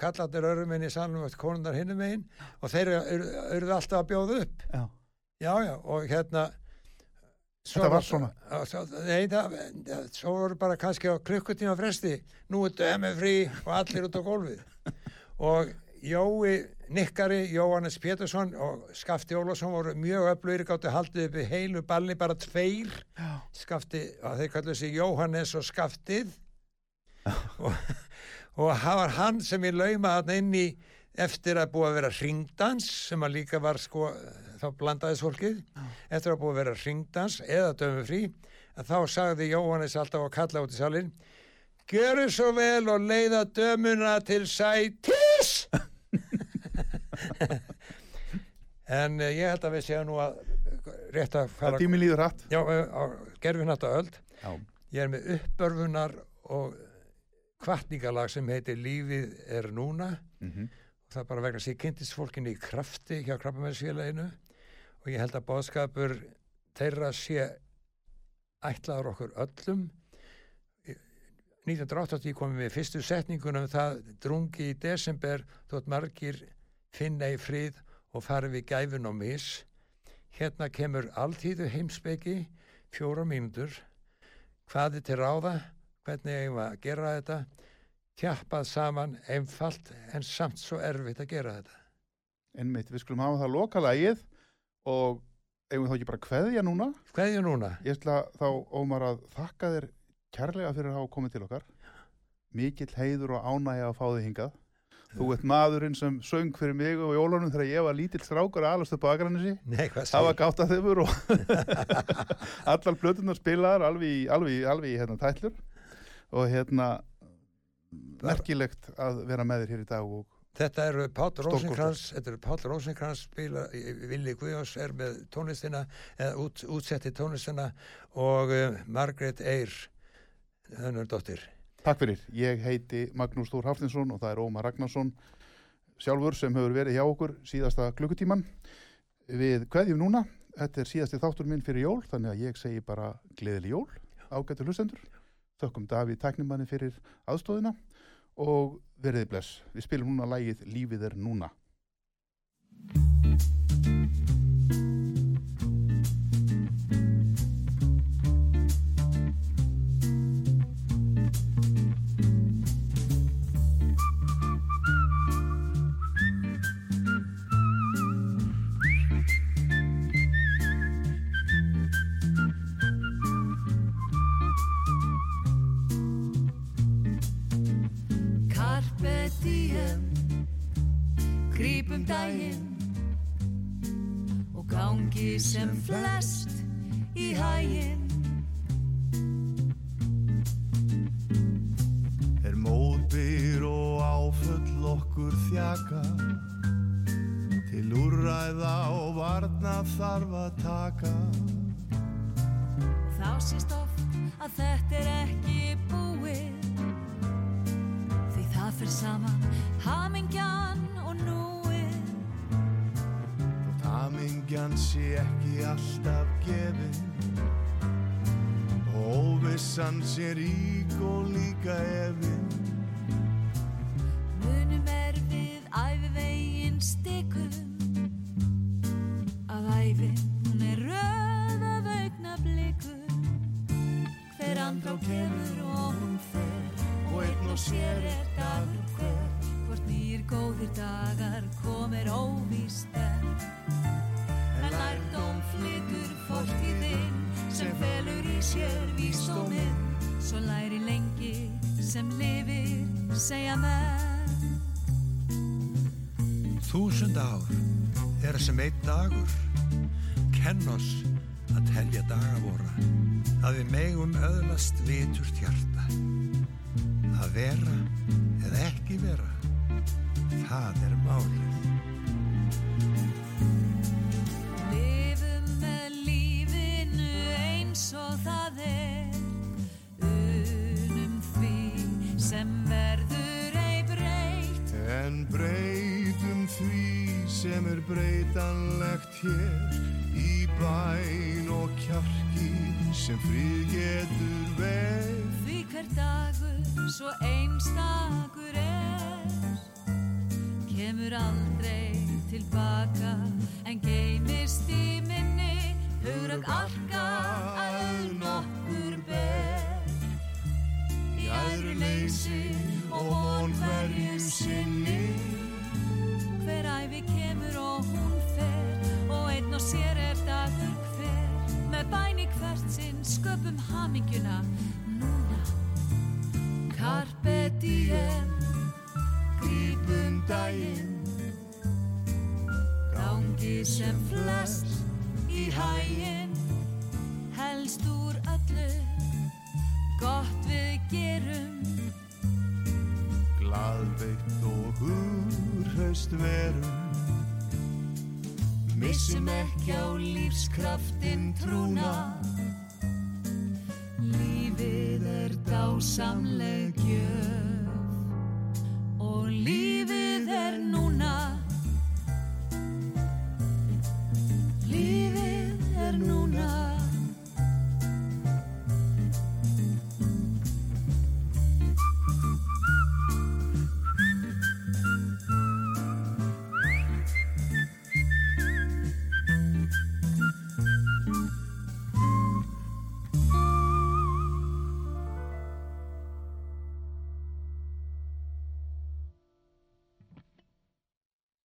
kallarnir öruminn í salnum eftir konundar hinnum megin og þeir eru, eru alltaf að bjóða upp. Já. Já, já, og hérna... svo Þetta var svona? Svo, nei, það, svo voru bara kannski á klukkutíma fresti. Nú er dömu frí og allir út á gólfið. og Jói Nikkari, Jóhannes Pétursson og Skafti Ólafsson voru mjög öflugir gáttu haldið upp í heilu balli bara tveir Já. Skafti, þeir kallu sig Jóhannes og Skaftið og, og það var hann sem ég lauma hann inn í eftir að búa að vera ringdans sem að líka var sko þá blandaðis fólkið. Eftir að búa að vera ringdans eða dömufrí að þá sagði Jóhannes alltaf að kalla út í salin Gjöru svo vel og leiða dömuna til sætis. *laughs* En uh, ég held að við séum nú að rétt að Það fara tími líður hratt. Já, eh, á gerfinata öld. Já. Ég er með uppörfunar og kvartningalag sem heitir Lífið er núna. Mm og það er bara vegna að ég kynntist fólkinni í krafti hjá krabbamænsfélaginu og ég held að bóðskapur þeirra sé ætlaður okkur öllum. 1980 komum við fyrstu setningunum það drungi í desember þótt margir finna í frið og fari við gæfun og mis. Hérna kemur alltíðu heimsbyggi fjóra mínútur. Hvað er til ráða? Hvernig eigum við að gera þetta? Tjappað saman, einfalt en samt svo erfitt að gera þetta. Einmitt, við skulum hafa það lokalægið og eigum þá ekki bara kveðja núna? Hverju núna? Ég ætla þá, Ómar, að þakka þér kærlega fyrir að hafa komið til okkar. Mikill heiður og ánægja að fá þig hingað. Þú ert maðurinn sem söng fyrir mig og jólunum þegar ég var lítill strákur alast upp á hvað Það var gátt að þeimur og *laughs* allar blötunar spilaðar alveg, í- alveg, í- alveg í hérna, tætlur og hérna merkilegt að vera með þér hér í dag og Þetta eru Páll. Rósinkrans, þetta eru Páll Rósinkrans spila, Vili Guðjóns er með tónlistina, eða út, útsetti tónlistina og uh, Margrét Eyr, þennur dóttir. takk fyrir. Ég heiti Magnús Þór Haftinsson og það er Ómar Ragnarsson sjálfur sem hefur verið hjá okkur síðasta klukkutíman. Við kveðjum núna, þetta er síðasti þáttur minn fyrir jól, þannig að ég segi bara gleðileg jól, ágættu hlustendur. Þökkum Davíð tæknimanni fyrir aðstóðina og veriði bless. Við spilum núna lægið Lífið er núna. Grípum daginn. Og gangi sem flest í hæginn Er móðbyr og áfull okkur þjaka. Til úrræða og varna þarf að taka. Þá sést oft óvissan sé rík og líka efin Munum dagur. Kenn oss að telja daga vora að við megum öðlast viturt hjarta. Að vera eða ekki vera það er málið. Lifum með lífinu eins og það er. Unum því sem verður sem er breytanlegt hér Í bæn og kjarki sem frið getur veið Því hver dagur svo einstakur er Kemur aldrei tilbaka En geymist í minni Hugrögg arka að nokkur ber. Í æðru leysi og von hverju sinni æfi kemur og hún fer Og einn og sér er dagur hver. Með bæni hvert sinn sköpum hamingjuna núna. Carpe diem Grípum daginn. Gangi sem flest í hæginn Helst úr öllu húrhaust verum. Missum ekki á lífskraftin trúna. Lífið er dásamleg